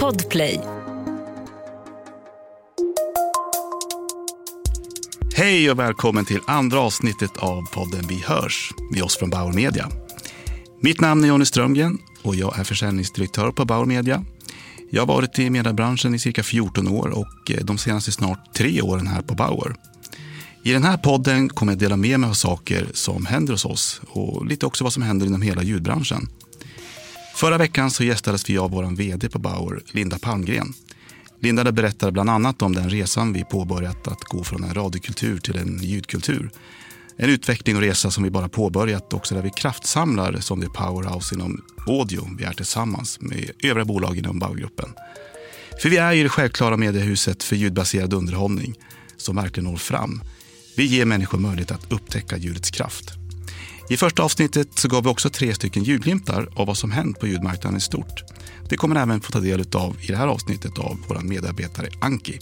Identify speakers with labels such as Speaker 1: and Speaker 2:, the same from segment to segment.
Speaker 1: Podplay.
Speaker 2: Hej och välkommen till andra avsnittet av podden Vi hörs med oss från Bauer Media. Mitt namn är Jonny Strömgren och jag är försäljningsdirektör på Bauer Media. Jag har varit i mediebranschen i cirka 14 år och eh, de senaste snart tre åren här på Bauer. I den här podden kommer jag dela med mig av saker som händer hos oss och lite också vad som händer inom hela ljudbranschen. Förra veckan så gästades vi av vår VD på Bauer, Linda Palmgren. Linda berättade bland annat om den resan vi påbörjat att gå från en radiokultur till en ljudkultur. En utveckling och resa som vi bara påbörjat också där vi kraftsamlar som det powerhouse inom audio vi är tillsammans med övriga bolag inom Bauergruppen. För vi är ju det självklara mediehuset för ljudbaserad underhållning som verkligen når fram. Vi ger människor möjlighet att upptäcka ljudets kraft. I första avsnittet så gav vi också tre stycken ljudglimtar av vad som hänt på ljudmarknaden i stort. Det kommer ni även få ta del av i det här avsnittet av vår medarbetare Anki.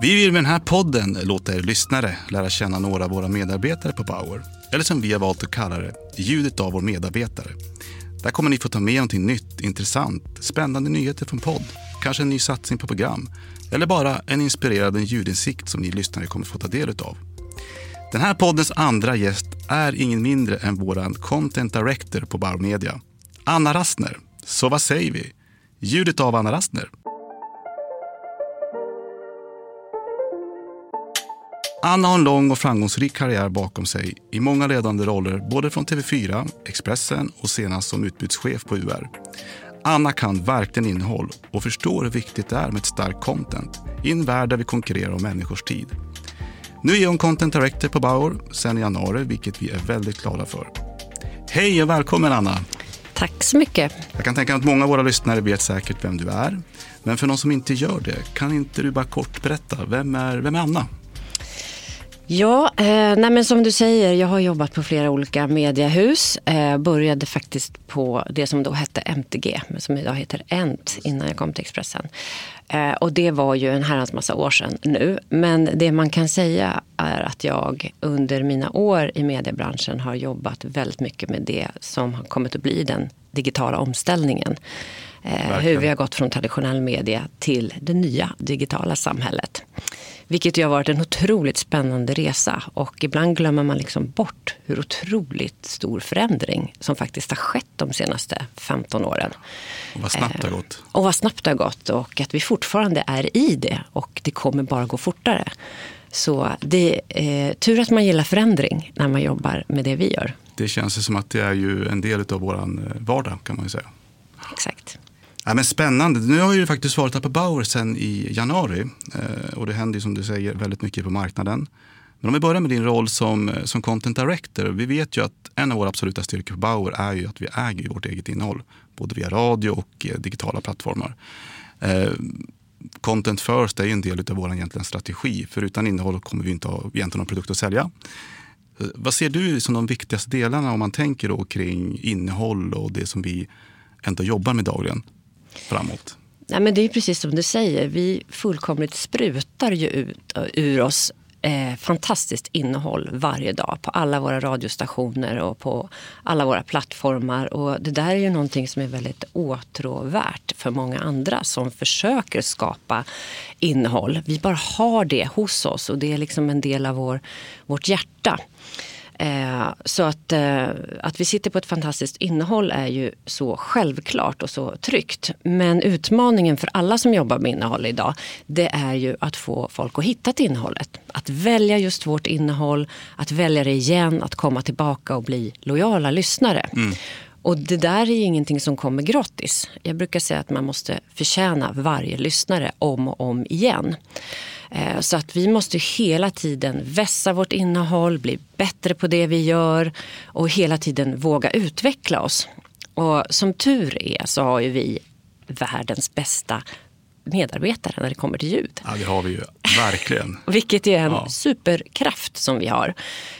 Speaker 2: Vi vill med den här podden låta er lyssnare lära känna några av våra medarbetare på Bauer. Eller som vi har valt att kalla det, ljudet av vår medarbetare. Där kommer ni få ta med någonting nytt, intressant, spännande nyheter från podd, kanske en ny satsning på program eller bara en inspirerande ljudinsikt som ni lyssnare kommer få ta del av. Den här poddens andra gäst är ingen mindre än vår content director på Bauer Media, Anna Rastner. Så vad säger vi? Ljudet av Anna Rastner. Anna har en lång och framgångsrik karriär bakom sig i många ledande roller både från TV4, Expressen och senast som utbudschef på UR. Anna kan verkligen innehåll och förstår hur viktigt det är med ett starkt content i en värld där vi konkurrerar om människors tid. Nu är hon content director på Bauer sedan januari, vilket vi är väldigt glada för. Hej och välkommen Anna!
Speaker 1: Tack så mycket.
Speaker 2: Jag kan tänka mig att många av våra lyssnare vet säkert vem du är. Men för någon som inte gör det, kan inte du bara kort berätta, vem är, vem är Anna?
Speaker 1: Ja, eh, nej men som du säger, jag har jobbat på flera olika mediehus. Eh, började faktiskt på det som då hette MTG, men som idag heter Ent innan jag kom till Expressen. Eh, och det var ju en herrans massa år sedan nu. Men det man kan säga är att jag under mina år i mediebranschen har jobbat väldigt mycket med det som har kommit att bli den digitala omställningen. Eh, hur vi har gått från traditionell media till det nya digitala samhället. Vilket ju har varit en otroligt spännande resa och ibland glömmer man liksom bort hur otroligt stor förändring som faktiskt har skett de senaste 15 åren.
Speaker 2: Och vad snabbt det har gått.
Speaker 1: Eh, och vad snabbt det har gått och att vi fortfarande är i det och det kommer bara gå fortare. Så det är eh, tur att man gillar förändring när man jobbar med det vi gör.
Speaker 2: Det känns som att det är ju en del av vår eh, vardag kan man ju säga.
Speaker 1: Exakt.
Speaker 2: Ja, men spännande. Nu har ju faktiskt varit här på Bauer sen i januari. Eh, och det händer ju som du säger väldigt mycket på marknaden. Men om vi börjar med din roll som, eh, som content director. Vi vet ju att en av våra absoluta styrkor på Bauer är ju att vi äger vårt eget innehåll. Både via radio och eh, digitala plattformar. Content first är ju en del av vår egentligen strategi. För utan innehåll kommer vi inte ha egentligen någon produkt att sälja. Vad ser du som de viktigaste delarna om man tänker då kring innehåll och det som vi ändå jobbar med dagligen? Framåt?
Speaker 1: Nej, men det är precis som du säger. Vi fullkomligt sprutar ju ut ur oss eh, fantastiskt innehåll varje dag på alla våra radiostationer och på alla våra plattformar. Och det där är ju någonting som är väldigt åtråvärt för många andra som försöker skapa innehåll. Vi bara har det hos oss och det är liksom en del av vår, vårt hjärta. Eh, så att, eh, att vi sitter på ett fantastiskt innehåll är ju så självklart och så tryggt. Men utmaningen för alla som jobbar med innehåll idag det är ju att få folk att hitta till innehållet. Att välja just vårt innehåll, att välja det igen, att komma tillbaka och bli lojala lyssnare. Mm. Och det där är ingenting som kommer gratis. Jag brukar säga att man måste förtjäna varje lyssnare om och om igen. Eh, så att vi måste hela tiden vässa vårt innehåll, bli bättre på det vi gör och hela tiden våga utveckla oss. Och som tur är så har ju vi världens bästa medarbetare när det kommer till ljud.
Speaker 2: Ja, det har vi ju verkligen.
Speaker 1: Vilket är en ja. superkraft som vi har.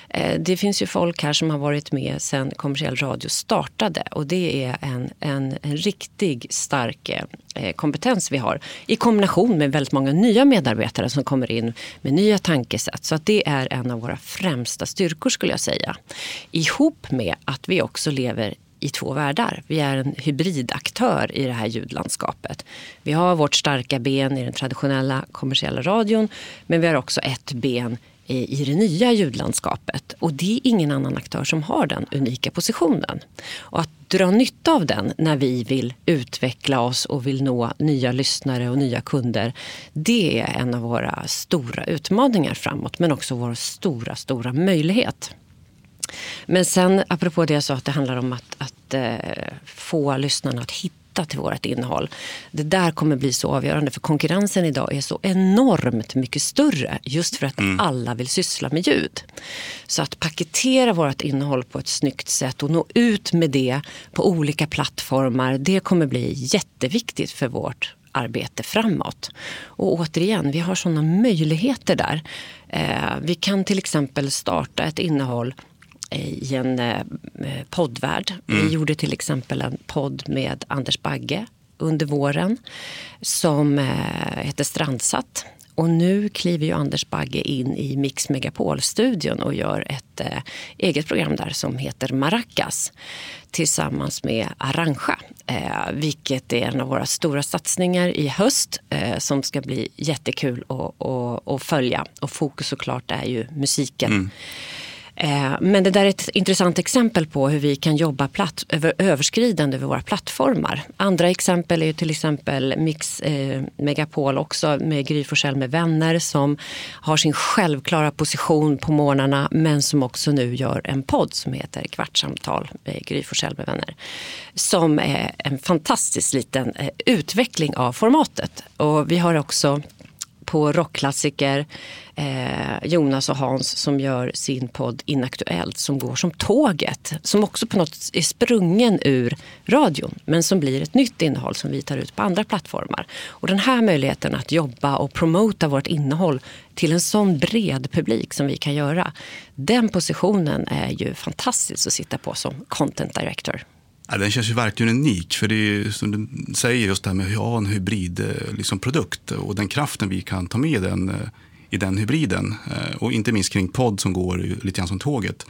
Speaker 1: Eh, det finns ju folk här som har varit med sedan kommersiell radio startade och det är en, en, en riktig stark eh, kompetens vi har i kombination med väldigt många nya medarbetare som kommer in med nya tankesätt. Så att det är en av våra främsta styrkor skulle jag säga. Ihop med att vi också lever i två världar. Vi är en hybridaktör i det här ljudlandskapet. Vi har vårt starka ben i den traditionella kommersiella radion men vi har också ett ben i det nya ljudlandskapet. Och det är ingen annan aktör som har den unika positionen. Och att dra nytta av den när vi vill utveckla oss och vill nå nya lyssnare och nya kunder. Det är en av våra stora utmaningar framåt men också vår stora, stora möjlighet. Men sen apropå det jag sa att det handlar om att, att eh, få lyssnarna att hitta hitta till vårt innehåll. Det där kommer bli så avgörande för konkurrensen idag är så enormt mycket större just för att mm. alla vill syssla med ljud. Så att paketera vårt innehåll på ett snyggt sätt och nå ut med det på olika plattformar det kommer bli jätteviktigt för vårt arbete framåt. Och återigen, vi har sådana möjligheter där. Eh, vi kan till exempel starta ett innehåll i en eh, poddvärld. Mm. Vi gjorde till exempel en podd med Anders Bagge under våren som eh, heter Strandsatt. Och nu kliver ju Anders Bagge in i Mix Megapol-studion och gör ett eh, eget program där som heter Maracas tillsammans med Arantxa. Eh, vilket är en av våra stora satsningar i höst eh, som ska bli jättekul att följa. Och fokus såklart är ju musiken. Mm. Eh, men det där är ett intressant exempel på hur vi kan jobba platt, över, överskridande över våra plattformar. Andra exempel är till exempel Mix eh, Megapol också med Gry Forssell med vänner som har sin självklara position på morgnarna men som också nu gör en podd som heter Kvartssamtal med Gry Forssell med vänner. Som är en fantastisk liten eh, utveckling av formatet. Och vi har också på rockklassiker. Eh, Jonas och Hans som gör sin podd Inaktuellt som går som tåget. Som också på något är sprungen ur radion men som blir ett nytt innehåll som vi tar ut på andra plattformar. Och den här möjligheten att jobba och promota vårt innehåll till en sån bred publik som vi kan göra. Den positionen är ju fantastisk att sitta på som content director.
Speaker 2: Ja, den känns ju verkligen unik. För det är som du säger, just det här med att ha en hybridprodukt eh, liksom, produkt, eh, och den kraften vi kan ta med den, eh, i den hybriden. Och inte minst kring podd som går lite grann som tåget.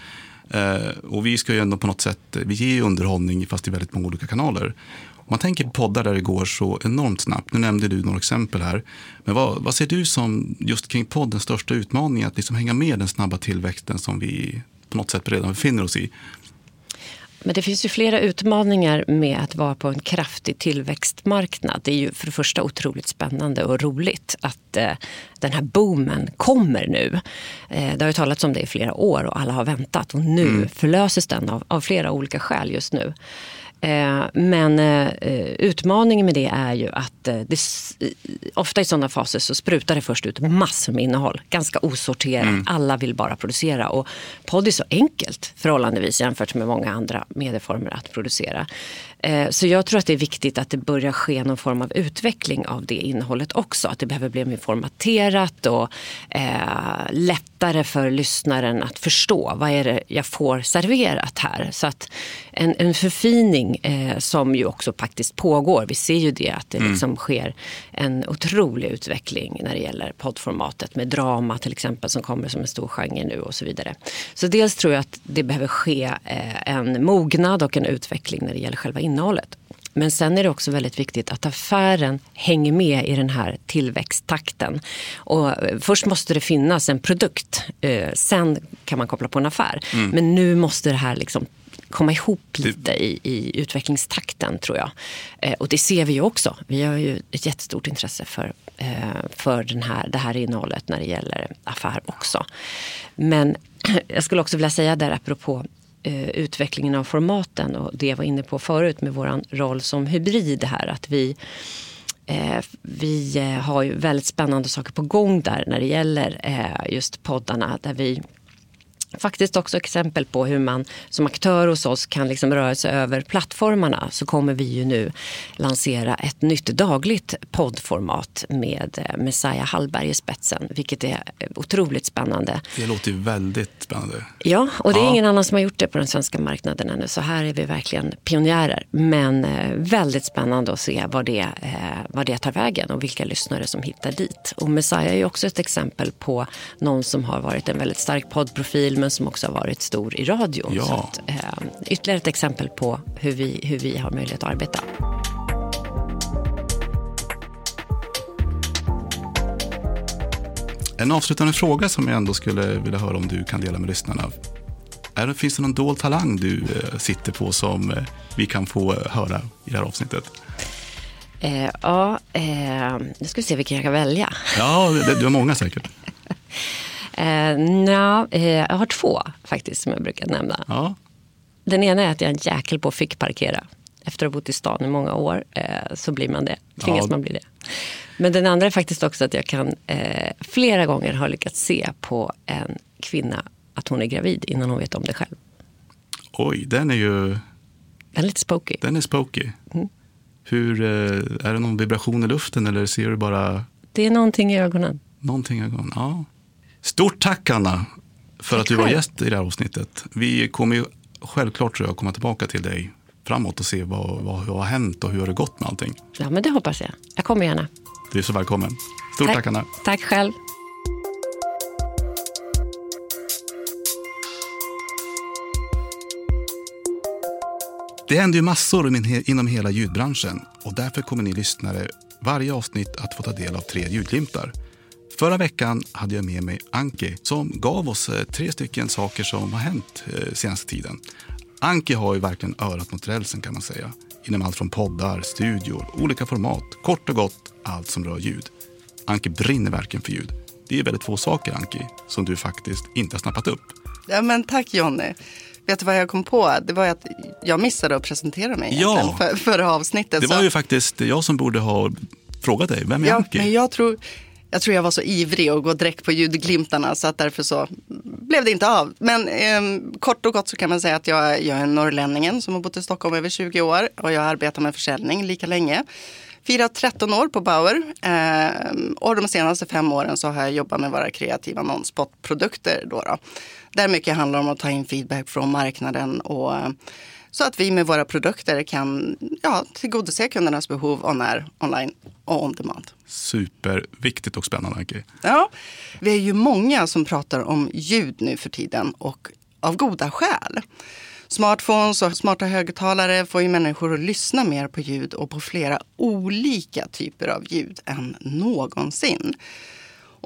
Speaker 2: Och vi ska ju ändå på något sätt, vi ger ju underhållning fast i väldigt många olika kanaler. Om man tänker på poddar där det går så enormt snabbt. Nu nämnde du några exempel här. Men vad, vad ser du som, just kring podden största utmaningen? Att liksom hänga med den snabba tillväxten som vi på något sätt redan befinner oss i.
Speaker 1: Men det finns ju flera utmaningar med att vara på en kraftig tillväxtmarknad. Det är ju för det första otroligt spännande och roligt att eh, den här boomen kommer nu. Eh, det har ju talats om det i flera år och alla har väntat och nu mm. förlöses den av, av flera olika skäl just nu. Eh, men eh, utmaningen med det är ju att eh, det, ofta i sådana faser så sprutar det först ut massor med innehåll. Ganska osorterat. Mm. Alla vill bara producera. Och podd är så enkelt förhållandevis jämfört med många andra medieformer att producera. Så jag tror att det är viktigt att det börjar ske någon form av utveckling av det innehållet också. Att det behöver bli mer formaterat och eh, lättare för lyssnaren att förstå vad är det jag får serverat här. Så att en, en förfining eh, som ju också faktiskt pågår. Vi ser ju det att det mm. liksom sker en otrolig utveckling när det gäller poddformatet med drama till exempel som kommer som en stor genre nu och så vidare. Så dels tror jag att det behöver ske eh, en mognad och en utveckling när det gäller själva innehållet. Men sen är det också väldigt viktigt att affären hänger med i den här tillväxttakten. Och eh, först måste det finnas en produkt, eh, sen kan man koppla på en affär. Mm. Men nu måste det här liksom komma ihop lite i, i utvecklingstakten tror jag. Eh, och det ser vi ju också. Vi har ju ett jättestort intresse för, för den här, det här innehållet när det gäller affär också. Men jag skulle också vilja säga där apropå eh, utvecklingen av formaten och det jag var inne på förut med vår roll som hybrid här. Att vi Eh, vi eh, har ju väldigt spännande saker på gång där när det gäller eh, just poddarna. Där vi faktiskt också exempel på hur man som aktör hos oss kan liksom röra sig över plattformarna så kommer vi ju nu lansera ett nytt dagligt poddformat med eh, Messiah Hallberg i spetsen, vilket är otroligt spännande.
Speaker 2: Det låter väldigt spännande.
Speaker 1: Ja, och det är ja. ingen annan som har gjort det på den svenska marknaden ännu, så här är vi verkligen pionjärer. Men eh, väldigt spännande att se vad det, eh, vad det tar vägen och vilka lyssnare som hittar dit. Och Messiah är ju också ett exempel på någon som har varit en väldigt stark poddprofil men som också har varit stor i radion.
Speaker 2: Ja.
Speaker 1: Så att, eh, ytterligare ett exempel på hur vi, hur vi har möjlighet att arbeta.
Speaker 2: En avslutande fråga som jag ändå skulle vilja höra om du kan dela med lyssnarna. Är det, finns det någon dold talang du eh, sitter på som eh, vi kan få eh, höra i det här avsnittet?
Speaker 1: Eh, ja, eh, nu ska vi se vilken jag kan välja.
Speaker 2: Ja, det, du har många säkert.
Speaker 1: Eh, nja, eh, jag har två faktiskt som jag brukar nämna.
Speaker 2: Ja,
Speaker 1: Den ena är att jag är en jäkel på att fick parkera. Efter att ha bott i stan i många år eh, så blir man det. Tvingas
Speaker 2: Ja.
Speaker 1: man bli det. Men den andra är faktiskt också att jag kan eh, flera gånger ha lyckats se på en kvinna att hon är gravid innan hon vet om det själv.
Speaker 2: oj, den är ju
Speaker 1: Den är lite spooky.
Speaker 2: den är spooky.
Speaker 1: Mm.
Speaker 2: Hur, eh, är det någon vibration i luften eller ser du bara
Speaker 1: Det är någonting i ögonen.
Speaker 2: någonting? i ögonen? Ja. Stort tack Anna för
Speaker 1: Tack
Speaker 2: att du var gäst i det här avsnittet. Vi kommer ju självklart tror jag komma tillbaka till dig framåt och se vad, vad, vad har hänt och hur har det gått med allting.
Speaker 1: Ja, men det hoppas jag. Jag kommer gärna.
Speaker 2: Du är så välkommen. Stort tack, Anna.
Speaker 1: Tack själv.
Speaker 2: Det händer ju massor inom hela ljudbranschen och därför kommer ni lyssnare varje avsnitt att få ta del av tre ljudglimtar. Förra veckan hade jag med mig Anki som gav oss eh, tre stycken saker som har hänt eh, senaste tiden. Anki har ju verkligen örat mot rälsen kan man säga. Inom allt från poddar, studior, olika format. Kort och gott allt som rör ljud. Anki brinner verkligen för ljud. Det är väldigt få saker Anki som du faktiskt inte har snappat upp.
Speaker 3: Ja, men tack Jonny. Vet du vad jag kom på? Det var att jag missade att presentera mig
Speaker 2: Ja.
Speaker 3: för, förra avsnittet.
Speaker 2: Det
Speaker 3: så-
Speaker 2: var ju faktiskt jag som borde ha frågat dig. Vem är
Speaker 3: ja,
Speaker 2: Anki?
Speaker 3: men jag tror, jag tror jag var så ivrig och gå direkt på ljudglimtarna så att därför så blev det inte av. Men eh, kort och gott så kan man säga att jag, jag är norrlänningen som har bott i Stockholm över 20 år och jag arbetar med försäljning lika länge. Firat 13 år på Bauer eh, och de senaste fem åren så har jag jobbat med våra kreativa non-spot-produkter. Då då. Där mycket handlar om att ta in feedback från marknaden och eh, så att vi med våra produkter kan ja, tillgodose kundernas behov on air, online och on demand.
Speaker 2: Superviktigt och spännande Anki.
Speaker 3: Ja, vi är ju många som pratar om ljud nu för tiden och av goda skäl. Smartphones och smarta högtalare får ju människor att lyssna mer på ljud och på flera olika typer av ljud än någonsin.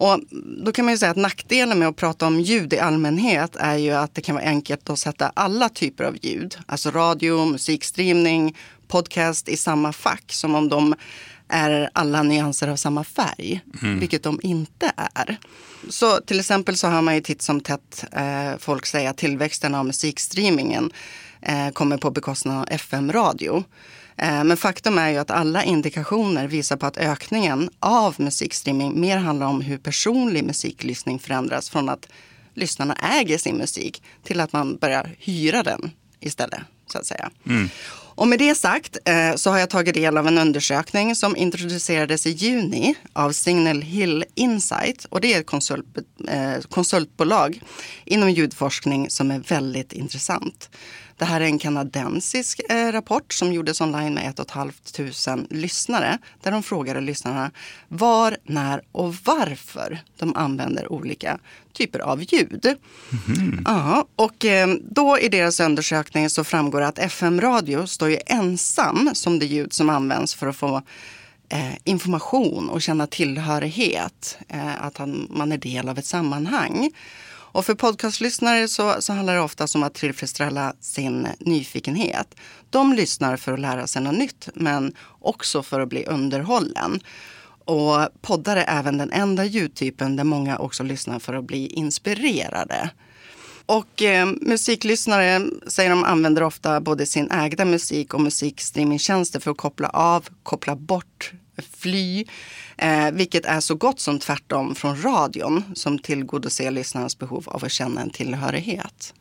Speaker 3: Och då kan man ju säga att nackdelen med att prata om ljud i allmänhet är ju att det kan vara enkelt att sätta alla typer av ljud, alltså radio, musikstreamning, podcast i samma fack som om de är alla nyanser av samma färg, vilket de inte är. Så till exempel så har man ju titt som tätt eh, folk säga att tillväxten av musikstreamingen eh, kommer på bekostnad av FM-radio. Eh, Men faktum är ju att alla indikationer visar på att ökningen av musikstreaming mer handlar om hur personlig musiklyssning förändras från att lyssnarna äger sin musik till att man börjar hyra den istället. Så att säga. Och med det sagt eh, så har jag tagit del av en undersökning som introducerades i juni av Signal Hill Insight. Och det är ett konsult, eh, konsultbolag inom ljudforskning som är väldigt intressant. Det här är en kanadensisk eh, rapport som gjordes online med 1 500 lyssnare. Där de frågade lyssnarna var, när och varför de använder olika typer av ljud. Ja, och eh, då i deras undersökning så framgår att FM-radio står ju ensam som det ljud som används för att få eh, information och känna tillhörighet. Eh, att han, man är del av ett sammanhang. Och för podcastlyssnare så, så handlar det ofta om att tillfredsställa sin nyfikenhet. De lyssnar för att lära sig något nytt men också för att bli underhållen. Och poddar är även den enda ljudtypen där många också lyssnar för att bli inspirerade. Och eh, musiklyssnare säger de använder ofta både sin ägda musik och musikstreamingtjänster för att koppla av, koppla bort, fly. Eh, vilket är så gott som tvärtom från radion som tillgodoser lyssnarnas behov av att känna en tillhörighet.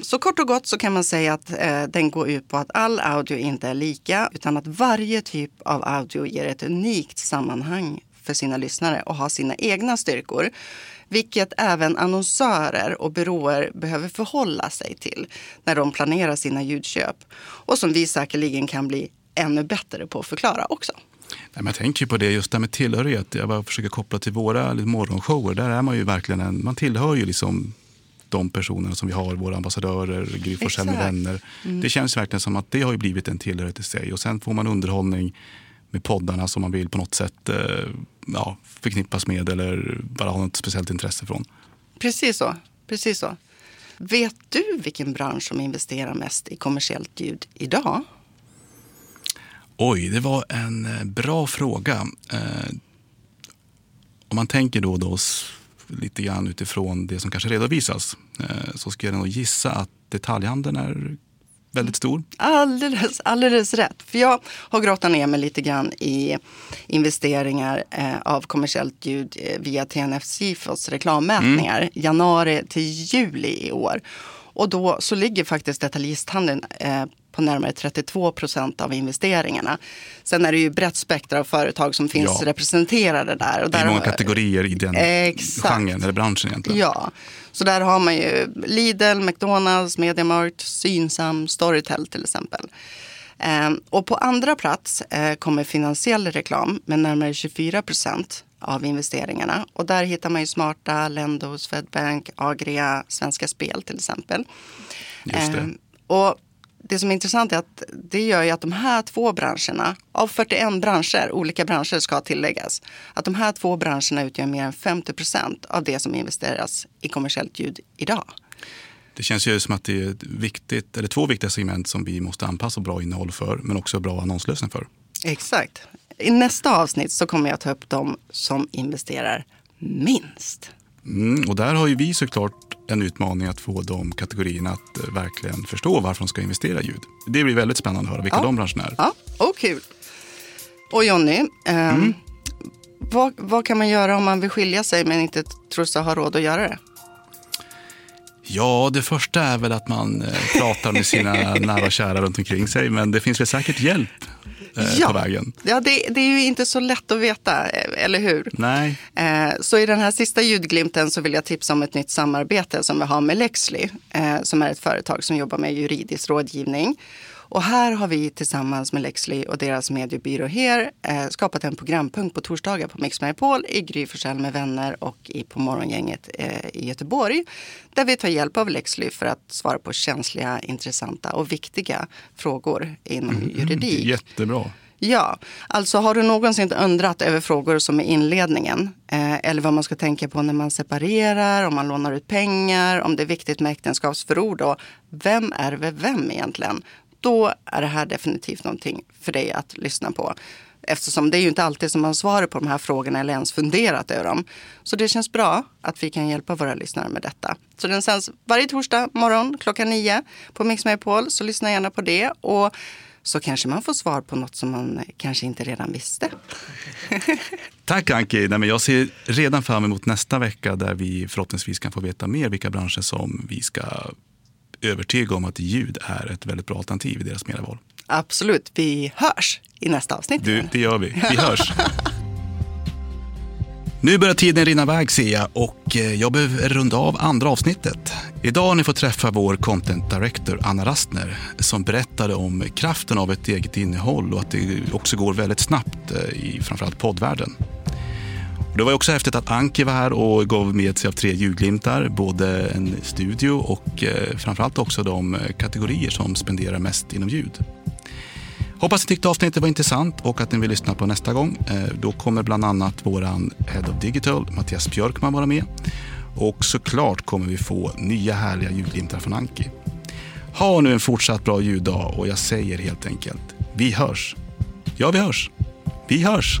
Speaker 3: Så kort och gott så kan man säga att eh, den går ut på att all audio inte är lika utan att varje typ av audio ger ett unikt sammanhang för sina lyssnare och har sina egna styrkor. Vilket även annonsörer och byråer behöver förhålla sig till när de planerar sina ljudköp. Och som vi säkerligen kan bli ännu bättre på att förklara också.
Speaker 2: Nej, men jag tänker på det just det här med tillhörighet. Jag bara försöker koppla till våra morgonshower. Där är man ju verkligen en, man tillhör ju liksom de personerna som vi har, våra ambassadörer, Gry Forssell med vänner. Det känns verkligen som att det har ju blivit en tillhörighet i sig. Och sen får man underhållning med poddarna som man vill på något sätt eh, ja, förknippas med eller bara ha något speciellt intresse från.
Speaker 3: Precis så. Precis så. Vet du vilken bransch som investerar mest i kommersiellt ljud idag?
Speaker 2: Oj, det var en eh, bra fråga. Eh, om man tänker då, då s- lite grann utifrån det som kanske redovisas eh, så ska jag nog gissa att detaljhandeln är väldigt stor.
Speaker 3: Alldeles, alldeles rätt. För jag har grottat ner mig lite grann i investeringar eh, av kommersiellt ljud eh, via TNF Sifos reklammätningar januari till juli i år. Och då så ligger faktiskt detaljisthandeln eh, på närmare 32 procent av investeringarna. Sen är det ju brett spektra av företag som finns
Speaker 2: Ja.
Speaker 3: representerade där. Och
Speaker 2: Det är många
Speaker 3: har-
Speaker 2: kategorier i den
Speaker 3: Exakt.
Speaker 2: genren, eller branschen egentligen.
Speaker 3: Ja, så där har man ju Lidl, McDonalds, Mediamarkt, Synsam, Storytel till exempel. Ehm, och på andra plats eh, kommer finansiell reklam med närmare 24 procent av investeringarna. Och där hittar man ju Smarta, Lendo, Swedbank, Agria, Svenska Spel till exempel.
Speaker 2: Just det.
Speaker 3: Ehm, och det som är intressant är att det gör ju att de här två branscherna, av 41 branscher, olika branscher ska tilläggas, att de här två branscherna utgör mer än 50 procent av det som investeras i kommersiellt ljud idag.
Speaker 2: Det känns ju som att det är viktigt, eller två viktiga segment som vi måste anpassa bra innehåll för, men också bra annonslösning för.
Speaker 3: Exakt. I nästa avsnitt så kommer jag ta upp de som investerar minst.
Speaker 2: Mm, och där har ju vi såklart en utmaning att få de kategorierna att eh, verkligen förstå varför de ska investera i ljud. Det blir väldigt spännande att höra vilka
Speaker 3: Ja.
Speaker 2: de branscherna är.
Speaker 3: Ja, och kul. Och Jonny, ehm, vad, vad kan man göra om man vill skilja sig men inte tror sig ha råd att göra det?
Speaker 2: Ja, det första är väl att man eh, pratar med sina nära och kära runt omkring sig, men det finns väl säkert hjälp eh, på vägen.
Speaker 3: Ja, det, det är ju inte så lätt att veta, eh, eller hur?
Speaker 2: Nej,
Speaker 3: Eh, Så i den här sista ljudglimten så vill jag tipsa om ett nytt samarbete som vi har med Lexly, eh, som är ett företag som jobbar med juridisk rådgivning. Och här har vi tillsammans med Lexly och deras mediebyrå HER eh, skapat en programpunkt på torsdagar på Mix Megapol i Gry med vänner och i På morgongänget eh, i Göteborg. Där vi tar hjälp av Lexly för att svara på känsliga, intressanta och viktiga frågor inom juridik.
Speaker 2: jättebra.
Speaker 3: Ja, alltså har du någonsin undrat över frågor som är inledningen eh, eller vad man ska tänka på när man separerar, om man lånar ut pengar, om det är viktigt med äktenskapsförord och vem ärver vem egentligen? Då är det här definitivt någonting för dig att lyssna på. Eftersom det är ju inte alltid som man svarar på de här frågorna eller ens funderat över dem. Så det känns bra att vi kan hjälpa våra lyssnare med detta. Så den sänds varje torsdag morgon klockan nio på Mix Megapol. Så lyssna gärna på det. Och så kanske man får svar på något som man kanske inte redan visste.
Speaker 2: Tack Anki. Nej, men jag ser redan fram emot nästa vecka där vi förhoppningsvis kan få veta mer vilka branscher som vi ska övertyga om att ljud är ett väldigt bra alternativ i deras medieval.
Speaker 3: Absolut, vi hörs i nästa avsnitt.
Speaker 2: Du, det gör vi. Vi hörs. Nu börjar tiden rinna iväg ser jag och eh, jag behöver runda av andra avsnittet. Idag har ni fått träffa vår content director Anna Rastner som berättade om kraften av ett eget innehåll och att det också går väldigt snabbt eh, i framförallt poddvärlden. Det var också häftigt att Anki var här och gav med sig av tre ljudglimtar. Både en studio och eh, framförallt också de eh, kategorier som spenderar mest inom ljud. Hoppas ni tyckte avsnittet var intressant och att ni vill lyssna på nästa gång. Eh, då kommer bland annat vår Head of Digital, Mattias Björkman, vara med. Och såklart kommer vi få nya härliga ljudglimtar från Anki. Ha nu en fortsatt bra ljuddag och jag säger helt enkelt, vi hörs. Ja, vi hörs. Vi hörs.